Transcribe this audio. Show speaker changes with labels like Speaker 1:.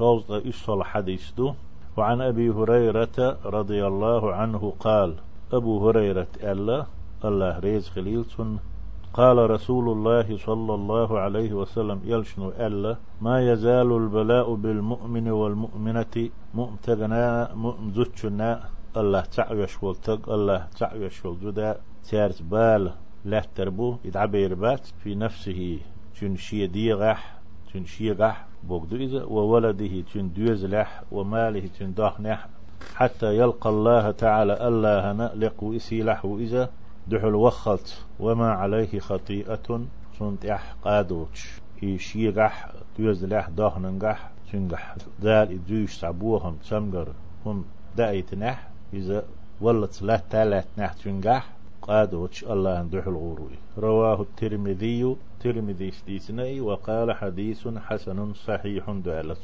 Speaker 1: شوز إصل حديث دو. وعن أبي هريرة رضي الله عنه قال أبو هريرة ألا الله ريز خليل قال رسول الله صلى الله عليه وسلم يلشنو ألا ما يزال البلاء بالمؤمن والمؤمنة مؤمتغنا مؤمزتشنا الله تعيش والتق الله تعيش والجدا تارت بال لا تربو يدعبير بات في نفسه تنشي ديغح. تنشي غح بوغدو إذا وولده تن دوزلح وماله تن داخنح حتى يلقى الله تعالى الله نألق وإسيلح وإذا دحل وخلت وما عليه خطيئة سنت اح قادوش هي شيغح دوزلح داخننغح سنغح دال إدوش سعبوهم تسمغر هم دايتنح إذا ولت لا تالت نح تنغح قادوش الله ندح الغروي رواه الترمذي ترمذي ستيسني وقال حديث حسن صحيح دالة